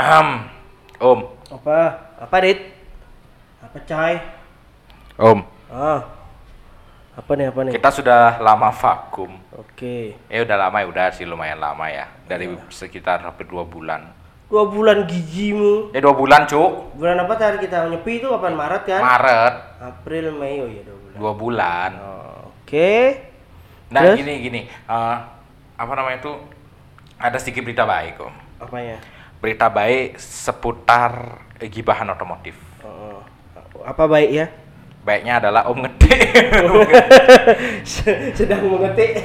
Ahem. Om, Apa? Apa, Dit? Apa, Cai? Om, Ah. Apa nih, apa nih? kita sudah lama vakum. Oke. Eh udah lama ya, udah sih lumayan lama ya. Dari sekitar hampir dua bulan. Dua bulan gigimu. Eh dua bulan cuk, Bulan apa tadi kita nyepi itu kapan? Maret kan? Maret, April, Mei, oh iya dua bulan. dua bulan. Oh, Oke. Nah Terus? gini gini, eh, apa namanya itu ada sedikit berita baik om. Apanya? Berita baik seputar gibahan otomotif. Oh, apa baik ya? Baiknya adalah om ngetik. Sedang mengetik.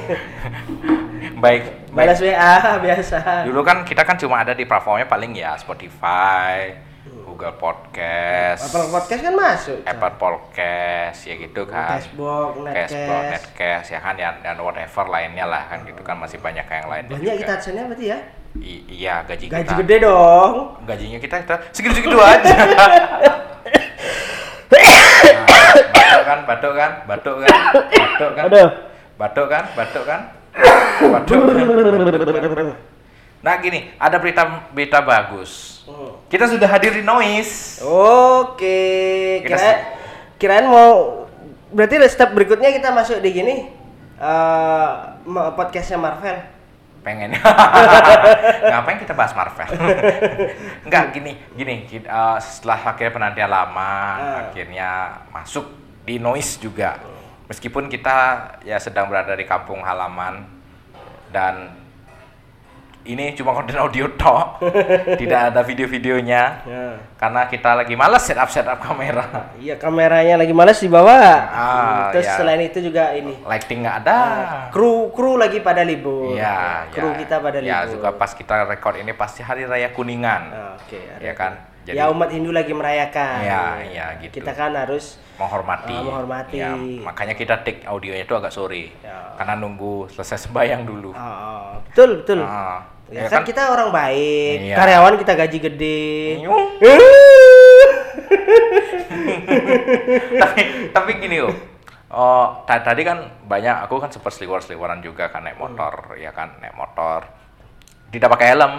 baik, baik. Balas WA biasa. Dulu kan kita kan cuma ada di platformnya paling ya Spotify, Google Podcast, Apple podcast kan masuk. Apple Podcast ya gitu kan. Cashbox, Cashbox, Netcash. Netcash ya kan dan, dan whatever lainnya lah kan gitu kan masih banyak yang lain Banyak kita adsense berarti ya? I- iya gaji, Gaji kita. gede dong. Gajinya kita kita segitu-segitu aja. Nah, batuk kan, batuk kan, batuk kan, batuk kan, Aduh. batuk kan, batuk kan, batuk. kan. Nah gini, ada berita berita bagus. Hmm. Kita sudah hadir di Noise. Oke, Kita kira kirain mau berarti step berikutnya kita masuk di gini ma- podcastnya Marvel. Pengen. Ngapain kita bahas Marvel? Enggak gini gini ki- eh, setelah akhirnya penantian lama Ah. akhirnya masuk di noise juga. Meskipun kita ya sedang berada di kampung halaman dan ini cuma konten audio tok tidak ada video-videonya Ya. karena kita lagi males setup setup kamera Iya kameranya lagi males dibawa. Ah, Terus ya. selain itu juga ini lighting nggak ada kru kru lagi pada libur. Iya, kru ya. kita pada Ya, libur. juga pas kita record ini pasti hari raya Kuningan. Ah, Oke. Ya kan? Jadi- ya umat Hindu lagi merayakan. Iya, iya, gitu. Kita kan harus menghormati. Ah, menghormati. Ya, makanya kita take audionya itu agak sore. Ya. Karena nunggu selesai sembayang dulu. Oh, oh. betul betul. Ah, Ya, ya kan, kita orang baik, Iya. karyawan kita gaji gede. Tapi tapi gini loh. Oh, ta- tadi kan banyak aku kan sempat seliwar-seliwaran juga kan naik motor, ya kan naik motor. Tidak pakai helm,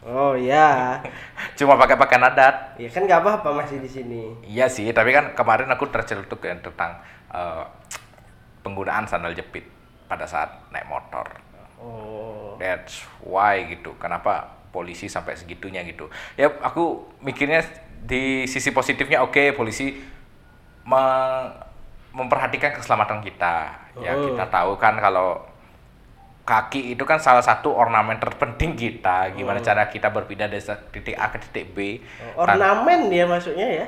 Oh iya. cuma pakai pakaian adat. Ya kan nggak apa-apa masih di sini. Iya sih, tapi kan kemarin aku tercelutuk ya tentang eh, penggunaan sandal jepit pada saat naik motor. Oh. That's why gitu. Kenapa polisi sampai segitunya gitu? Ya aku mikirnya di sisi positifnya oke polisi me- memperhatikan keselamatan kita. Ya Oh. kita tahu kan kalau kaki itu kan salah satu ornamen terpenting kita. Gimana cara kita berpindah dari titik A ke titik B? Tan- Ornamen dia masuknya ya.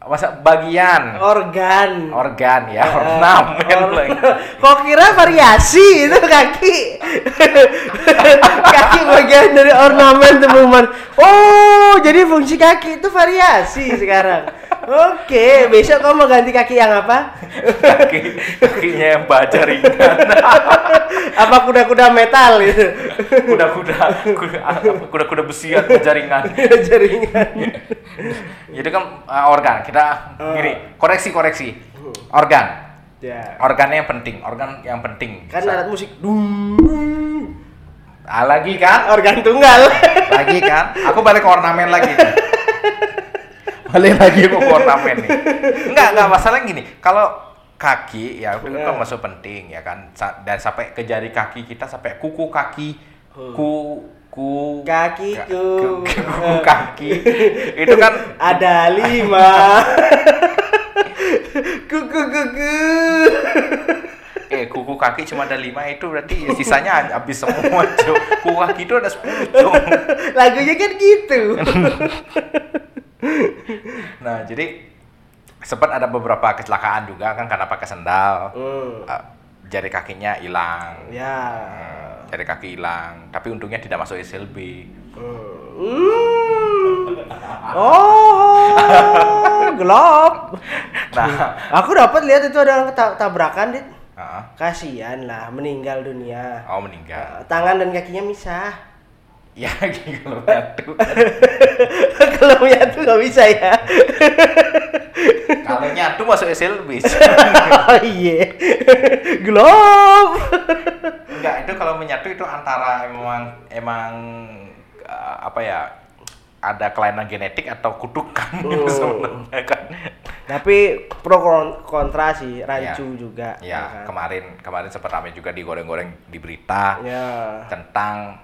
masa bagian Organ. organ ya Eh, ornamen or- lagi. Kok kira variasi itu kaki? kaki bagian dari ornamen teman-teman. Oh, jadi fungsi kaki itu variasi sekarang. Oke, besok kamu mau ganti kaki yang apa? kaki kakinya yang baja ringan apa kuda-kuda metal gitu? kuda-kuda kuda-kuda besi atau jaringan Jaringan. jadi kan uh, organ kita gini koreksi koreksi organ Ya. organnya yang penting organ yang penting Kan alat musik. Ah, lagi kan Organ tunggal. lagi kan aku balik ke ornamen lagi nih. balik lagi ke ornamen nih enggak enggak masalah gini kalau kaki ya itu kan Ya. masuk penting ya kan dan sampai ke jari kaki kita sampai kuku kaki Hmm. ku ku Kakiku. ka- ku- kuku kaki itu kan Ada lima. kuku kuku. eh kuku kaki cuma ada lima itu berarti ya sisanya habis semua cok kuku kaki itu ada sepuluh cok Lagunya kan gitu. nah jadi sempat ada beberapa kecelakaan juga kan karena pakai sendal Hmm. Eh, jari kakinya hilang Ya. Hmm, jari kaki hilang tapi untungnya tidak masuk SLB Hmm. Oh, gelap. nah Aku dapat lihat itu ada tabrakan, Dit. Kasihan lah, meninggal dunia. oh meninggal Eh, Tangan dan kakinya misah. ya kalau jatuh Kalau menyatu nggak bisa ya. Kalau nyatu masuk SLB oh iya. Gelap. enggak itu kalau menyatu itu antara emang emang eh, apa ya ada kelainan genetik atau kutukan Oh. gitu sebenarnya kan. Tapi pro kon- kontra sih, rancu Ya. juga. Ya, kan? kemarin kemarin sempat ramai juga digoreng-goreng di berita Ya. tentang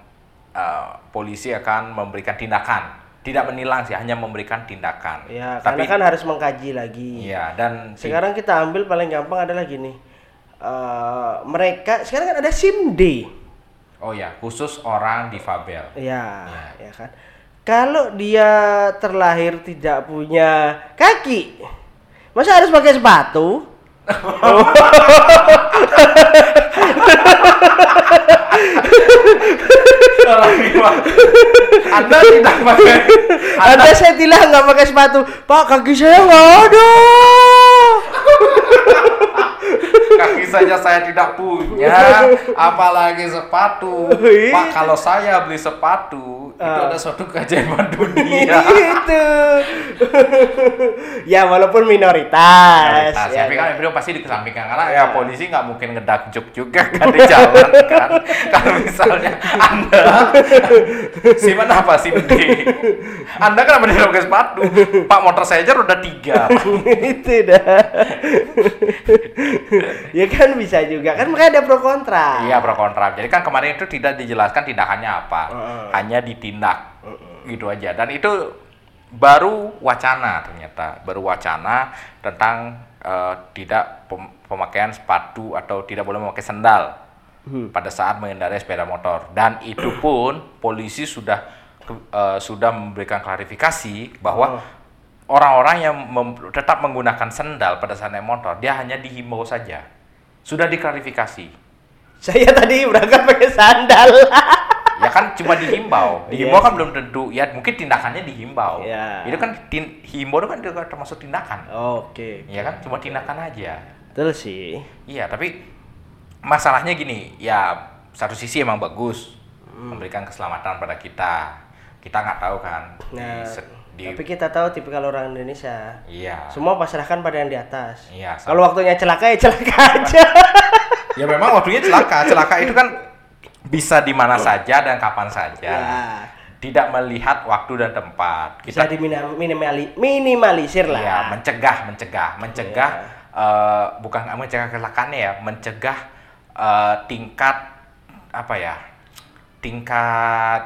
eh, polisi akan memberikan tindakan, tidak menilang sih, hanya memberikan tindakan. Ya, Tapi karena kan harus mengkaji lagi. iya dan Sekarang kita ambil paling gampang adalah gini. Eh, mereka sekarang kan ada SIM D. oh ya, khusus orang difabel. Ya, Ya. ya kan. Kalau dia terlahir tidak punya kaki, masa harus pakai sepatu? Anda tidak pakai Anda saya tilah nggak pakai sepatu, Pak kaki saya nggak ada. Kaki saja saya tidak punya, apalagi sepatu. Iya. Pak, kalau saya beli sepatu, itu Ah. ada suatu keajaiban dunia. gitu. ya walaupun minoritas. Nah, ya tapi kan itu pasti dikesampingkan karena ya polisi nggak mungkin ngedakjuk juga kan di jalan kan. Kalau misalnya Anda SIM apa SIM D? Anda kan tidak pakai sepatu. Pak motor saya aja roda tiga. itu dah. ya kan bisa juga kan makanya ada pro kontra. Iya pro kontra. Jadi kan kemarin itu tidak dijelaskan tindakannya apa, Heeh. hanya ditindak gitu aja. Dan itu baru wacana ternyata, baru wacana tentang eh, tidak pem- pemakaian sepatu atau tidak boleh memakai sendal Hmm. pada saat mengendarai sepeda motor. Dan itu pun polisi sudah eh, sudah memberikan klarifikasi bahwa Oh. orang-orang yang tetap menggunakan sendal pada saat naik motor, dia hanya dihimbau saja. Sudah diklarifikasi. Saya tadi berangkat pakai sandal. ya kan cuma dihimbau Iya dihimbau kan sih. belum tentu ya mungkin tindakannya dihimbau Iya. itu kan tin, himbau itu kan juga termasuk tindakan Oke. ya kan cuma tindakan aja Betul sih. iya tapi masalahnya gini ya satu sisi emang bagus Hmm. memberikan keselamatan pada kita kita nggak tahu kan Nah, di, tapi kita tahu tipikal orang Indonesia. iya Semua pasrahkan pada yang di atas. Iya, Kalau waktunya celaka ya celaka aja. ya memang waktunya celaka celaka itu kan bisa di mana saja dan kapan saja ya. tidak melihat waktu dan tempat Bisa diminimali minimalisir lah. Iya, mencegah, mencegah, mencegah eh, bukan nggak mencegah kecelakaannya ya, mencegah eh, tingkat apa ya, tingkat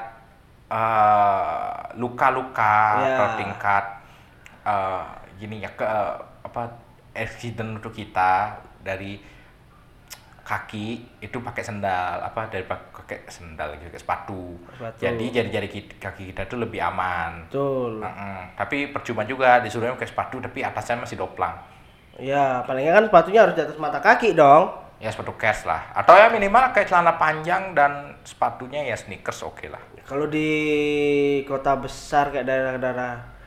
eh, luka-luka atau tingkat eh, gini ya ke apa accident untuk kita dari kaki itu pakai sendal apa dari pak- pakai sendal gitu, pakai sepatu. Sepatu. Jadi jari-jari ki- kaki kita itu lebih aman. Betul. Mm-mm. Tapi percuma juga disuruhnya pakai sepatu tapi atasnya masih doplang. Ya, palingnya kan sepatunya harus di atas mata kaki dong. Ya sepatu cash lah. Atau ya minimal kayak celana panjang dan sepatunya ya sneakers oke lah. Kalau di kota besar kayak daerah-daerah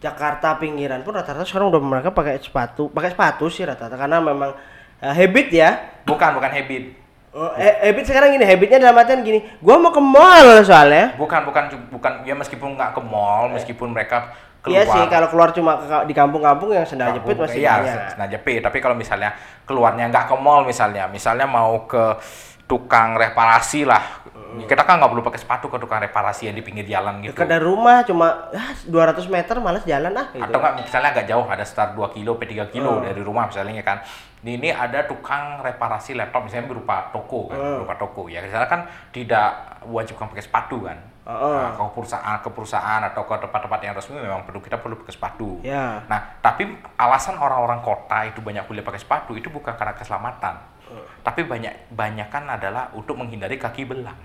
Jakarta pinggiran pun rata-rata sekarang udah mereka pakai sepatu, pakai sepatu sih rata-rata karena memang eh, habit ya. Bukan, bukan habit. Oh, eh, habit sekarang gini, habitnya dalam artian gini, gua mau ke mall soalnya. Bukan, bukan, bukan. Ya meskipun nggak ke mall, meskipun mereka keluar. Iya sih, kalau keluar cuma ke- di kampung-kampung yang sendal jepit masih iya, banyak. sendal jepit. Tapi kalau misalnya keluarnya nggak ke mall misalnya, misalnya mau ke tukang reparasi lah. Kita kan nggak perlu pakai sepatu ke tukang reparasi yang di pinggir jalan gitu. Dekat dari rumah cuma ah, 200 meter malas jalan ah gitu. atau nggak misalnya agak jauh ada sekitar 2 kilo sampai 3 kilo Hmm. dari rumah misalnya kan di ini ada tukang reparasi laptop misalnya berupa toko kan Hmm. berupa toko ya misalnya kan tidak wajibkan pakai sepatu kan Heeh. nah, ke perusahaan ke perusahaan atau ke tempat-tempat yang resmi memang perlu kita perlu pakai sepatu Ya. nah tapi alasan orang-orang kota itu banyak kuliah pakai sepatu itu bukan karena keselamatan Hmm. tapi banyak banyak kan adalah untuk menghindari kaki belang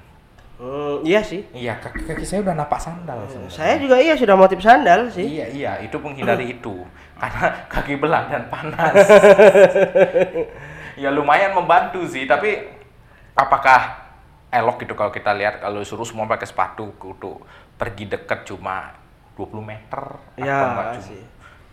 Hmm, iya sih. iya kaki, kaki saya udah napak sandal sebenarnya. Saya juga iya sudah motif sandal sih. Iya iya itu menghindari itu karena kaki belang dan panas. ya lumayan membantu sih tapi apakah elok gitu kalau kita lihat kalau suruh semua pakai sepatu untuk pergi dekat cuma 20 meter Ya, atau enggak cuma, sih.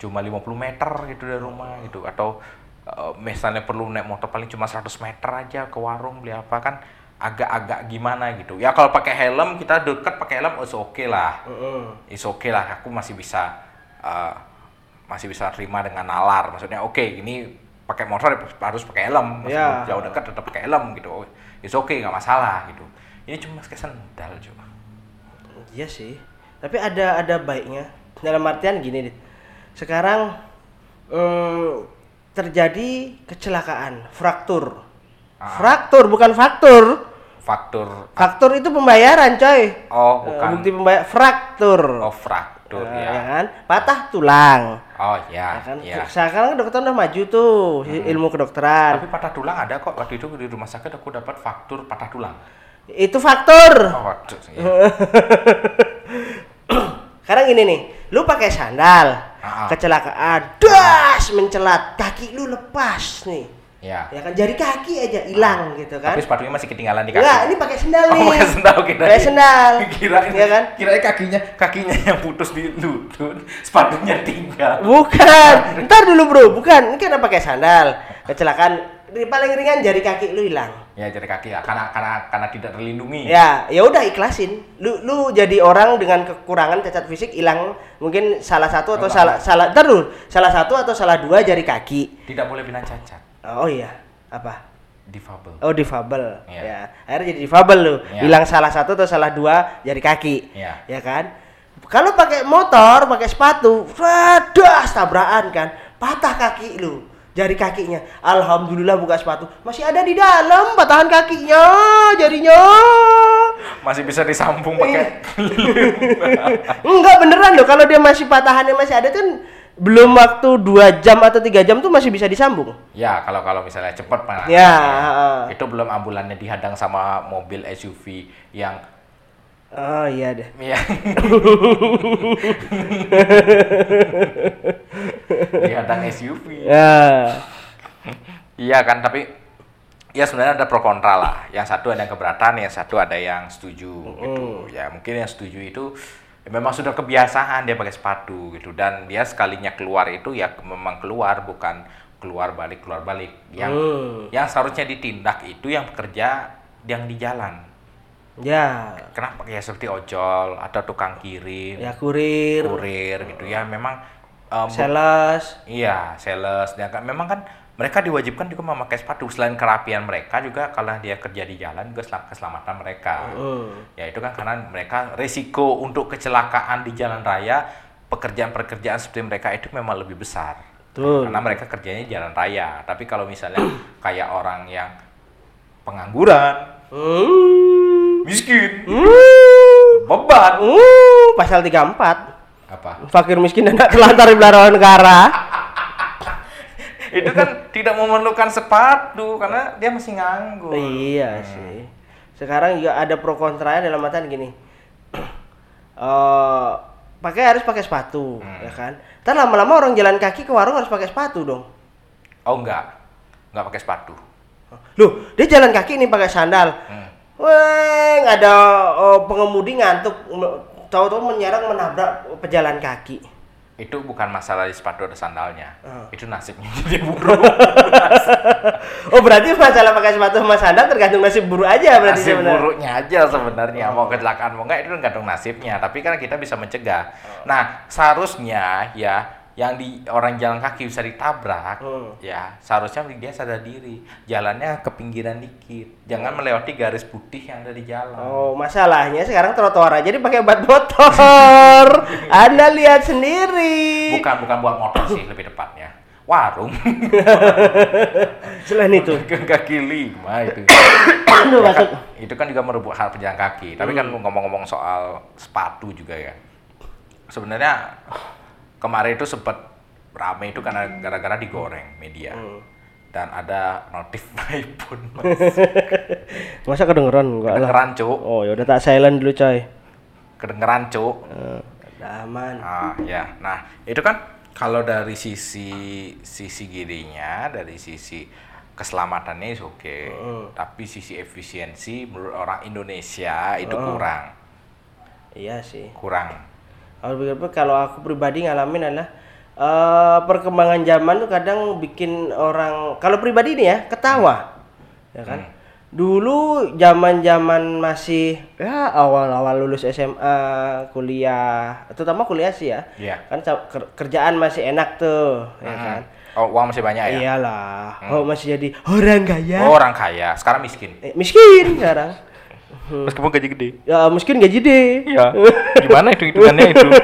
cuma 50 meter gitu dari rumah gitu atau eh, misalnya perlu naik motor paling cuma 100 meter aja ke warung beli apa kan agak-agak gimana gitu ya kalau pakai helm kita dekat pakai helm is oke lah Heeh. is oke lah aku masih bisa uh, masih bisa terima dengan nalar maksudnya oke ini pakai motor harus pakai helm meskipun Ya. jauh dekat tetap pakai helm gitu is oke nggak masalah gitu ini cuma pakai sendal juga Iya sih. Tapi ada ada baiknya. Dalam artian gini, Dit. Sekarang mm, terjadi kecelakaan, fraktur. Ah. Fraktur bukan faktur. Faktur. Faktur itu pembayaran, coy. Oh, Eh, bukan. Bukti pembayar fraktur. Oh, fraktur Eh, ya. ya kan? Patah tulang. Oh, Ya ya. kan? ya. Sekarang dokter udah maju tuh ilmu kedokteran. Tapi patah tulang ada kok. Waktu itu di rumah sakit aku dapat faktur patah tulang. Itu faktur. Oh, waduh. ya. Sekarang gini nih, lu pakai sandal, Ah. kecelakaan, das mencelat, kaki lu lepas nih. Ya. Ya kan jari kaki aja hilang gitu kan. Tapi sepatunya masih ketinggalan di kaki. Enggak, ini pakai sendal Oh, nih. pakai sendal kira. Pakai sendal. Kirain, ya kan? Kirain kakinya kakinya yang putus di lutut, sepatunya tinggal. Bukan. Ntar dulu, Bro. Bukan. Ini karena pakai sandal. Kecelakaan di paling ringan jari kaki lu hilang. Ya jari kaki ya, karena karena karena tidak terlindungi. Ya, ya udah ikhlasin. Lu lu jadi orang dengan kekurangan cacat fisik hilang mungkin salah satu atau salah salah ntar dulu, salah satu atau salah dua jari kaki. Tidak boleh bilang cacat, Oh iya, apa? difabel. Oh difabel. Iya. Ya, akhirnya jadi difabel lu. Iya. Hilang salah satu atau salah dua jari kaki. Iya. Ya kan? Kalau pakai motor, pakai sepatu, das tabrakan kan, patah kaki lu. Jari kakinya, alhamdulillah buka sepatu, masih ada di dalam patahan kakinya, jarinya. Masih bisa disambung pakai Enggak beneran loh, kalau dia masih patahannya masih ada kan belum waktu dua jam atau tiga jam tuh masih bisa disambung. Ya, kalau kalau misalnya cepat mana? Ya, heeh. Itu belum ambulannya dihadang sama mobil SUV yang Oh iya deh. ya dihadang SUV. Ya. Iya kan, tapi ya sebenarnya ada pro kontra lah. Yang satu ada yang keberatan, yang satu ada yang setuju gitu. Ya mungkin yang setuju itu ya memang sudah kebiasaan dia pakai sepatu gitu dan dia sekalinya keluar itu ya memang keluar bukan keluar balik keluar balik. Yang Hmm. yang seharusnya ditindak itu yang bekerja yang di jalan. Ya. Kenapa ya seperti ojol atau tukang kirim, Ya kurir, kurir gitu ya memang em, sales. Iya, sales. Dan kan memang kan mereka diwajibkan juga memakai sepatu selain kerapian mereka juga kalau dia kerja di jalan juga selam- keselamatan mereka. Hmm. Ya itu kan karena mereka resiko untuk kecelakaan di jalan raya pekerjaan-pekerjaan seperti mereka itu memang lebih besar. Betul. Karena mereka kerjanya di jalan raya. Tapi kalau misalnya kayak orang yang pengangguran, Hmm. miskin, Hmm. beban Hmm. Pasal 34. apa? Fakir miskin dan tak terlantar di belakang negara. Itu kan tidak memerlukan sepatu karena dia masih nganggur. Iya sih. Sekarang juga ada pro kontranya dalam artian gini. Eh, pakai harus pakai sepatu, Hmm. ya kan? Ntar lama-lama orang jalan kaki ke warung harus pakai sepatu dong. Oh enggak, enggak pakai sepatu. Loh, dia jalan kaki nih pakai sandal. Hmm. Weng, ada oh, pengemudi ngantuk, tahu-tahu menyerang menabrak pejalan kaki. Itu bukan masalah di sepatu ada sandalnya. Oh. Itu nasibnya jadi buruk. Oh, berarti masalah pakai sepatu sama sandal tergantung nasib buruk aja berarti nasib sebenarnya. buruknya aja sebenarnya. Mau kecelakaan mau enggak itu tergantung nasibnya. Tapi kan kita bisa mencegah. Nah, seharusnya ya yang di orang jalan kaki bisa ditabrak, Hmm. ya seharusnya dia sadar diri, jalannya ke pinggiran dikit, jangan melewati garis putih yang ada di jalan. Oh, masalahnya sekarang trotoar aja dipakai buat motor. Anda lihat sendiri. Bukan bukan buat motor sih lebih tepatnya, warung. Selain itu. ke kaki lima itu. Aduh, Ya kan, itu kan juga merebut hak pejalan kaki. Tapi kan ngomong-ngomong soal sepatu juga ya. Sebenarnya kemarin itu sempat rame itu karena gara-gara digoreng media. Dan ada notif iPhone. Masa kedengeran enggak lah. Kedengeran, Cuk. Oh, ya udah tak silent dulu, coy. Kedengeran, Cuk. Udah aman. Ah, ya. Nah, itu kan kalau dari sisi sisi gininya, dari sisi keselamatannya oke. Tapi sisi efisiensi menurut orang Indonesia itu kurang. Iya sih. Kurang. Kalau begitu kalau aku pribadi ngalamin adalah eh, perkembangan zaman tuh kadang bikin orang kalau pribadi nih ya ketawa. Ya kan? Dulu zaman-zaman masih ya awal-awal lulus SMA, kuliah, terutama kuliah sih ya. Iya. Kan kerjaan masih enak tuh, ya Mhm. kan? Oh, uang masih banyak ya? Iyalah. Oh, masih jadi orang kaya. Oh, orang kaya. Sekarang miskin. Eh, miskin sekarang. Meskipun gaji gede. Ya mungkin gaji deh. Iya. Gimana itu hitungannya itu?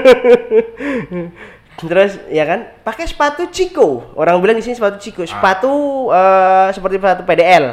Terus ya kan pakai sepatu Chico. Orang bilang di sini sepatu Chico. Sepatu eh, seperti sepatu PDL.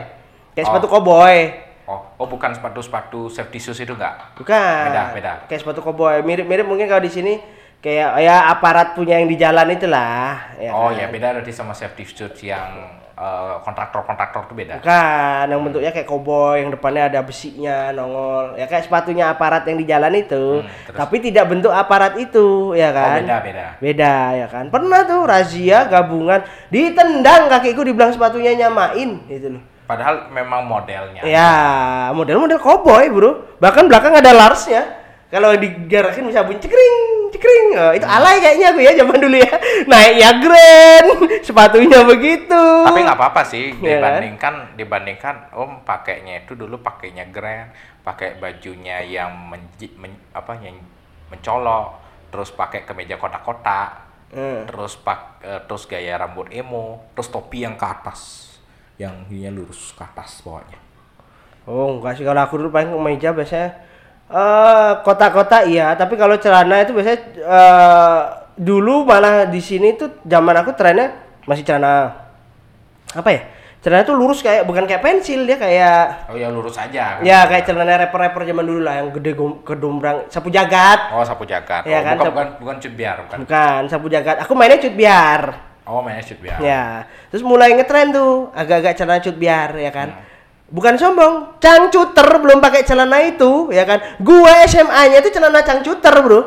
Kayak Oh. sepatu koboi. Oh, oh bukan sepatu-sepatu safety shoes itu enggak? Bukan. Beda, beda. Kayak sepatu koboi. Mirip-mirip mungkin kalau di sini kayak ya aparat punya yang di jalan itulah. Ya oh kan? ya beda berarti sama safety shoes yang eh, kontraktor-kontraktor itu beda. Bukan, yang bentuknya kayak koboi, yang depannya ada besinya nongol. Ya kayak sepatunya aparat yang di jalan itu. Hmm, terus? Tapi tidak bentuk aparat itu, ya Oh kan? beda beda. Beda ya kan. Pernah tuh razia gabungan ditendang kakiku dibilang sepatunya nyamain gitu loh. Padahal memang modelnya. Ya, model-model koboi, Bro. Bahkan belakang ada larsnya. Kalau digerakin bisa bunyi cekring, cekring. Oh, itu alay kayaknya aku ya zaman dulu ya. Naik ya grand, sepatunya begitu. Tapi nggak apa-apa sih Iya kan? dibandingkan dibandingkan Om pakainya itu dulu pakainya grand, pakai bajunya yang menji, men- apa yang mencolok, terus pakai kemeja kotak-kotak, Hmm. terus pak eh, terus gaya rambut emo, terus topi yang ke atas, yang ininya lurus ke atas bawahnya. Oh, enggak sih kalau aku dulu paling kemeja biasanya eh kotak-kotak iya, tapi kalau celana itu biasanya eh dulu malah di sini tuh zaman aku trennya masih celana apa ya? Celana tuh lurus kayak bukan kayak pensil dia kayak Oh ya lurus aja. kan? ya kayak celana rapper-rapper zaman dulu lah yang gede gedombrang sapu jagat. Oh sapu jagat. Iya oh, kan, bukan, bukan bukan cut biar bukan. Bukan sapu jagat. Aku mainnya cut biar. Oh mainnya cut biar. Ya. Terus mulai ngetren tuh agak-agak celana cut biar ya kan. Bukan sombong, cangcuter belum pakai celana itu ya kan. Gua SMA-nya itu celana cangcuter, Bro.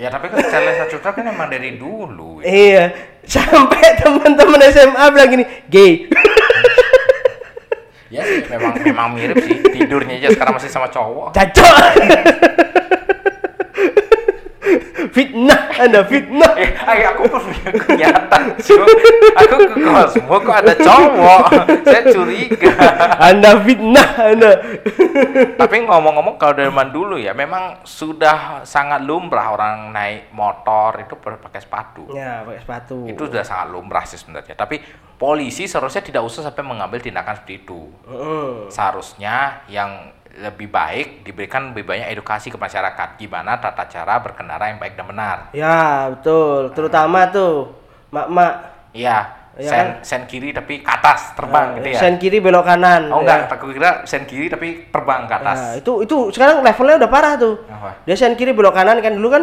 Ya tapi kan celana cutra kan emang dari dulu. Iya. Sampai teman-teman SMA bilang gini, "Gay." Ya sih, memang memang mirip sih. Tidurnya aja sekarang masih sama cowok. Cacok. fitnah, Anda fitnah. Eh, aku punya kenyataan, cuy. Aku ke Cosmo kok ada cowok. Saya curiga. Anda fitnah, Anda. Tapi ngomong-ngomong kalau dari zaman dulu ya, memang sudah sangat lumrah orang naik motor itu pakai sepatu. ya, pakai sepatu. Itu sudah sangat lumrah sih sebenarnya. Tapi polisi seharusnya tidak usah sampai mengambil tindakan seperti itu. Heeh. Seharusnya yang lebih baik diberikan lebih banyak edukasi ke masyarakat gimana tata cara berkendara yang baik dan benar. Ya, betul. Terutama tuh mak-mak Iya, Iya sen, sen kiri tapi ke atas terbang gitu ya. Sen kiri belok kanan. oh ya. enggak, aku kira sen kiri tapi terbang ke atas. Nah, itu itu sekarang levelnya udah parah tuh. Apa? Dia sen kiri belok kanan kan dulu kan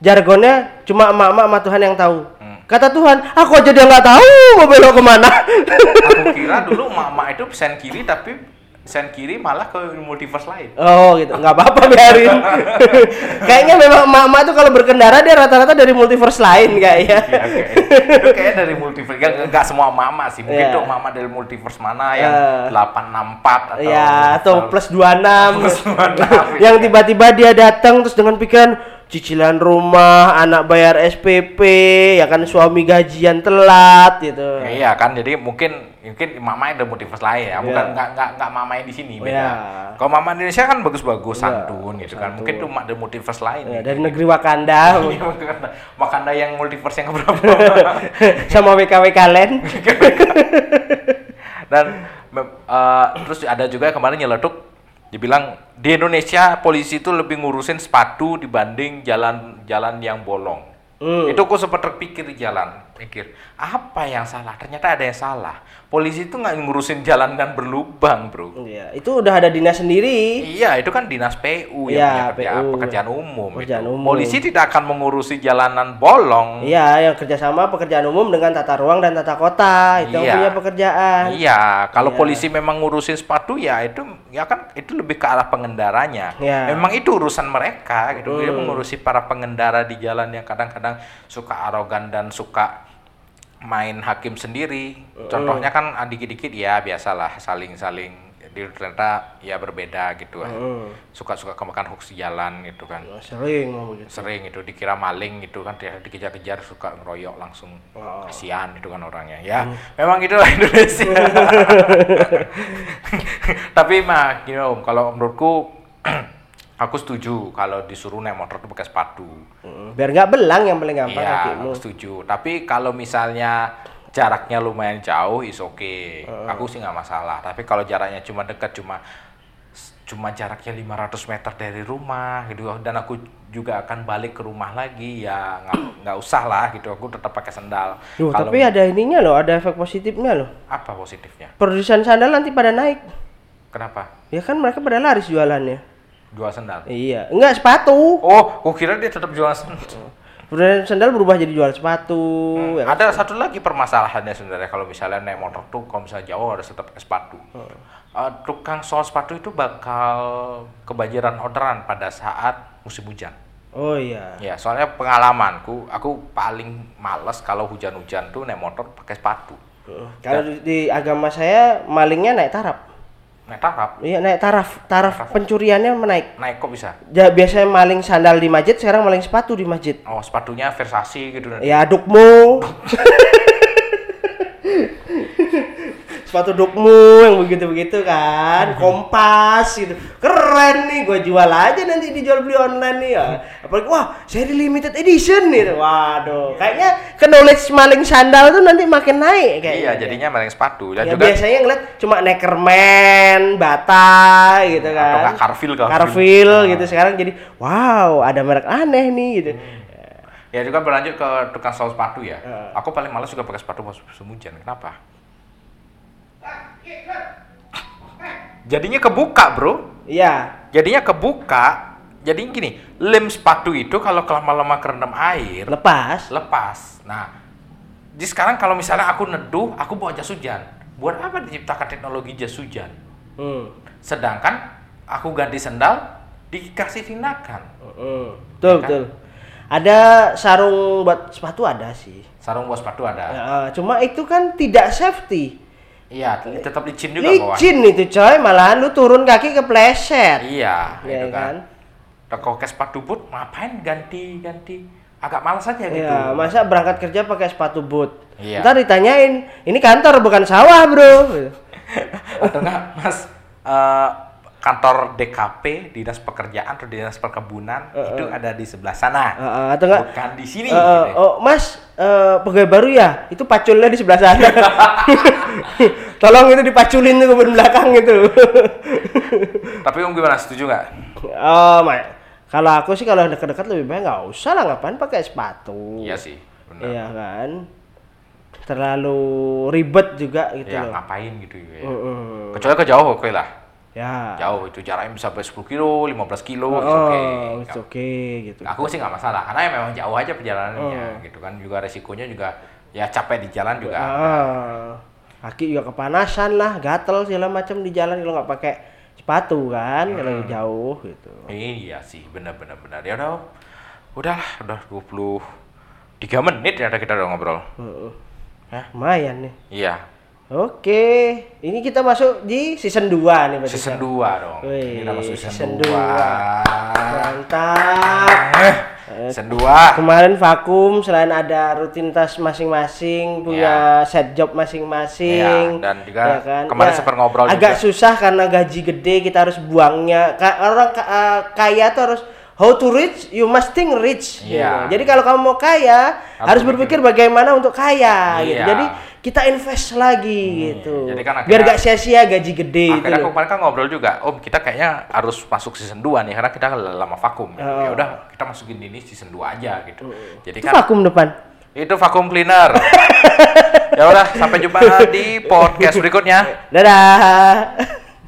jargonnya cuma emak-emak sama Tuhan yang tahu. Hmm. Kata Tuhan, aku aja dia nggak tahu mau belok ke mana. Aku kira dulu mak-mak itu sen kiri tapi sen kiri malah ke multiverse lain. oh gitu, nggak apa-apa biarin. Kayaknya memang emak-emak tuh kalau berkendara dia rata-rata dari multiverse lain kayaknya. Iya. Itu kayaknya dari multiverse, enggak, enggak semua mama sih. Mungkin Iya. tuh mama dari multiverse mana yang Eh. 864 atau Ya, atau plus 26. Plus 26, yang iya. tiba-tiba dia datang terus dengan pikiran cicilan rumah, anak bayar SPP, ya kan suami gajian telat gitu. Ya, iya kan, jadi mungkin mungkin mama ada multiverse lain ya, bukan Iya. nggak nggak nggak mama yang di sini beda. Iya. Kalau mama Indonesia kan bagus-bagus Iya, santun gitu kan, santun. mungkin tuh ada multiverse lain. Ya, gitu. dari negeri Wakanda Iya, Wakanda. Yang multiverse yang berapa? sama WKWK Land. Dan eh, terus ada juga kemarin nyeletuk dibilang di Indonesia polisi itu lebih ngurusin sepatu dibanding jalan-jalan yang bolong. Hmm. Itu aku sempat terpikir di jalan, pikir apa yang salah? Ternyata ada yang salah. Polisi itu nggak ngurusin jalan dan berlubang, bro. Iya, itu udah ada dinas sendiri. Iya, itu kan dinas PU Iya, yang punya kerja- PU. pekerjaan umum. Pekerjaan itu. umum. Polisi tidak akan mengurusi jalanan bolong. Iya, yang kerjasama pekerjaan umum dengan tata ruang dan tata kota itu yang Iya. punya pekerjaan. Iya, kalau Iya. polisi memang ngurusin sepatu ya itu ya kan itu lebih ke arah pengendaranya. Iya. Memang itu urusan mereka gitu. Dia Hmm. mengurusi para pengendara di jalan yang kadang-kadang suka arogan dan suka main hakim sendiri. Hmm. Contohnya kan ah, dikit-dikit ya biasalah saling-saling di ternyata ya berbeda gitu. Hmm. Suka-suka kemakan hoax di jalan gitu kan. Oh, Sering begitu. Sering itu dikira maling gitu kan dia dikejar-kejar suka ngeroyok langsung. Oh. Kasihan itu kan orangnya. Ya, memang itulah Indonesia. Tapi mah gini Om, kalau menurutku aku setuju kalau disuruh naik motor tuh pakai sepatu. Hmm, Biar nggak belang yang paling gampang Iya, kakimu. aku setuju. Tapi kalau misalnya jaraknya lumayan jauh, is oke. Aku sih nggak masalah. Tapi kalau jaraknya cuma dekat, cuma cuma jaraknya 500 meter dari rumah gitu dan aku juga akan balik ke rumah lagi ya nggak nggak usah lah gitu aku tetap pakai sandal Duh, Kalau- tapi ada ininya loh, ada efek positifnya loh. apa positifnya Produsen sandal nanti pada naik. kenapa Ya kan mereka pada laris jualannya. Jual sandal Iya, enggak sepatu. oh aku kira dia tetap jual sandal Produsen sandal berubah jadi jual sepatu. ya kan? ada satu lagi permasalahannya sebenarnya kalau misalnya naik motor tuh kalau misalnya jauh harus tetap sepatu Eh, tukang sol sepatu itu bakal kebanjiran orderan pada saat musim hujan Oh iya. Ya, soalnya pengalamanku, aku paling males kalau hujan-hujan tuh naik motor pakai sepatu. Kalau di, di agama saya malingnya naik taraf. Naik tarap, Iya naik taraf, taraf pencuriannya menaik. naik kok bisa? Ja, biasanya maling sandal di masjid, sekarang maling sepatu di masjid. Oh, sepatunya Versace gitu. Ya dukmu. sepatu dukmu yang begitu-begitu kan, kompas gitu. Keren nih, gua jual aja nanti dijual beli online nih ya. Apalagi wah, di limited edition nih. Waduh, kayaknya ke knowledge maling sandal tuh nanti makin naik kayaknya. Iya, jadinya maling sepatu. Dan Ya, juga biasanya ngeliat cuma Neckerman, Bata gitu Atau kan. nggak Carville, Carville. Carville Ah. gitu. Sekarang jadi wow, ada merek aneh nih gitu. ya juga berlanjut ke tukang sol sepatu ya. Heeh. Aku paling males juga pakai sepatu musim hujan. Kenapa? Jadinya kebuka, Bro. Iya. Jadinya kebuka. Jadi gini, lem sepatu itu kalau lama-lama kerendam air, Lepas. lepas. Nah, di sekarang kalau misalnya aku neduh, aku bawa jas hujan. Buat apa diciptakan teknologi jas hujan? Hmm. Sedangkan aku ganti sendal dikasih tindakan. Hmm. Betul, Ya kan? betul. Ada sarung buat sepatu ada sih. Sarung buat sepatu ada. Ya, cuma itu kan tidak safety. Iya, tetap licin juga bawah. Licin itu coy, malahan lu turun kaki kepleset. Iya, Ya gitu kan. kan? Kalau ke sepatu boot, ngapain ganti-ganti? Agak malas aja gitu. Iya, masa berangkat kerja pakai sepatu boot. Iya. Ntar ditanyain, ini kantor bukan sawah, Bro. Atau enggak, Mas, eh, kantor DKP, Dinas Pekerjaan atau Dinas Perkebunan, itu ada di sebelah sana. Heeh, atau enggak? Bukan di sini. Eh, gitu. oh, Mas, eh, pegawai baru ya? Itu paculnya di sebelah sana. Tolong itu dipaculin ke belakang itu. Tapi Om gimana? Setuju nggak? oh, my. Kalau aku sih kalau dekat-dekat lebih baik nggak usah lah ngapain pakai sepatu. Iya sih, benar. Iya kan? Terlalu ribet juga gitu Ya loh. ngapain gitu ya. Mm-mm. Kecuali ke jauh oke lah. Ya. Jauh itu jaraknya bisa sampai 10 kilo, 15 kilo, Oh, it's oke. it's okay gitu. Aku sih nggak masalah karena ya memang jauh aja perjalanannya Oh. gitu kan juga resikonya juga ya capek di jalan juga. Ah, kaki juga kepanasan lah, gatel segala macam di jalan kalau nggak pakai sepatu kan, kalau Hmm. jauh gitu. Iya sih, benar benar benar. Ya udah. Udah udah 23 menit ya kita udah ngobrol. Heeh. Hah? Lumayan nih. Iya. Oke, ini kita masuk di season 2 nih berarti. Season Kak. 2 dong. Wih, udah masuk season, season 2. Mantap. Eh, season 2. Kemarin vakum selain ada rutinitas masing-masing, punya set job masing-masing. Iya, dan juga kemarin sempat ngobrol Agak juga. susah karena gaji gede kita harus buangnya. Orang eh, kaya tuh harus how to rich, you must think rich. Iya. gitu. Jadi kalau kamu mau kaya, Harus harus berpikir bagaimana untuk kaya gitu. Iya. Jadi kita invest lagi gitu. jadi kan Biar akhirnya- gak sia-sia gaji gede itu. Akhirnya loh. kemarin kan ngobrol juga, Om kita kayaknya harus masuk season 2 nih karena kita lama vakum. gitu. Oh. Ya udah kita masukin ini season 2 aja gitu. Jadi Itu kan vakum depan. itu vakum cleaner. ya udah sampai jumpa di podcast berikutnya. Dadah.